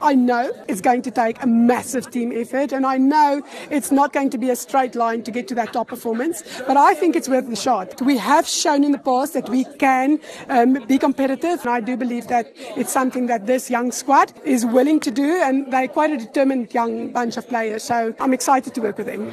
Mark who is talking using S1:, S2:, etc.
S1: I know it's going to take a massive team effort, and I know it's not going to be a straight line to get to that top performance, but I think it's worth the shot. We have shown in the past that we can um, be competitive, and I do believe that it's something that this young squad is willing to do, and they're quite a determined young bunch of players, so I'm excited to work with them.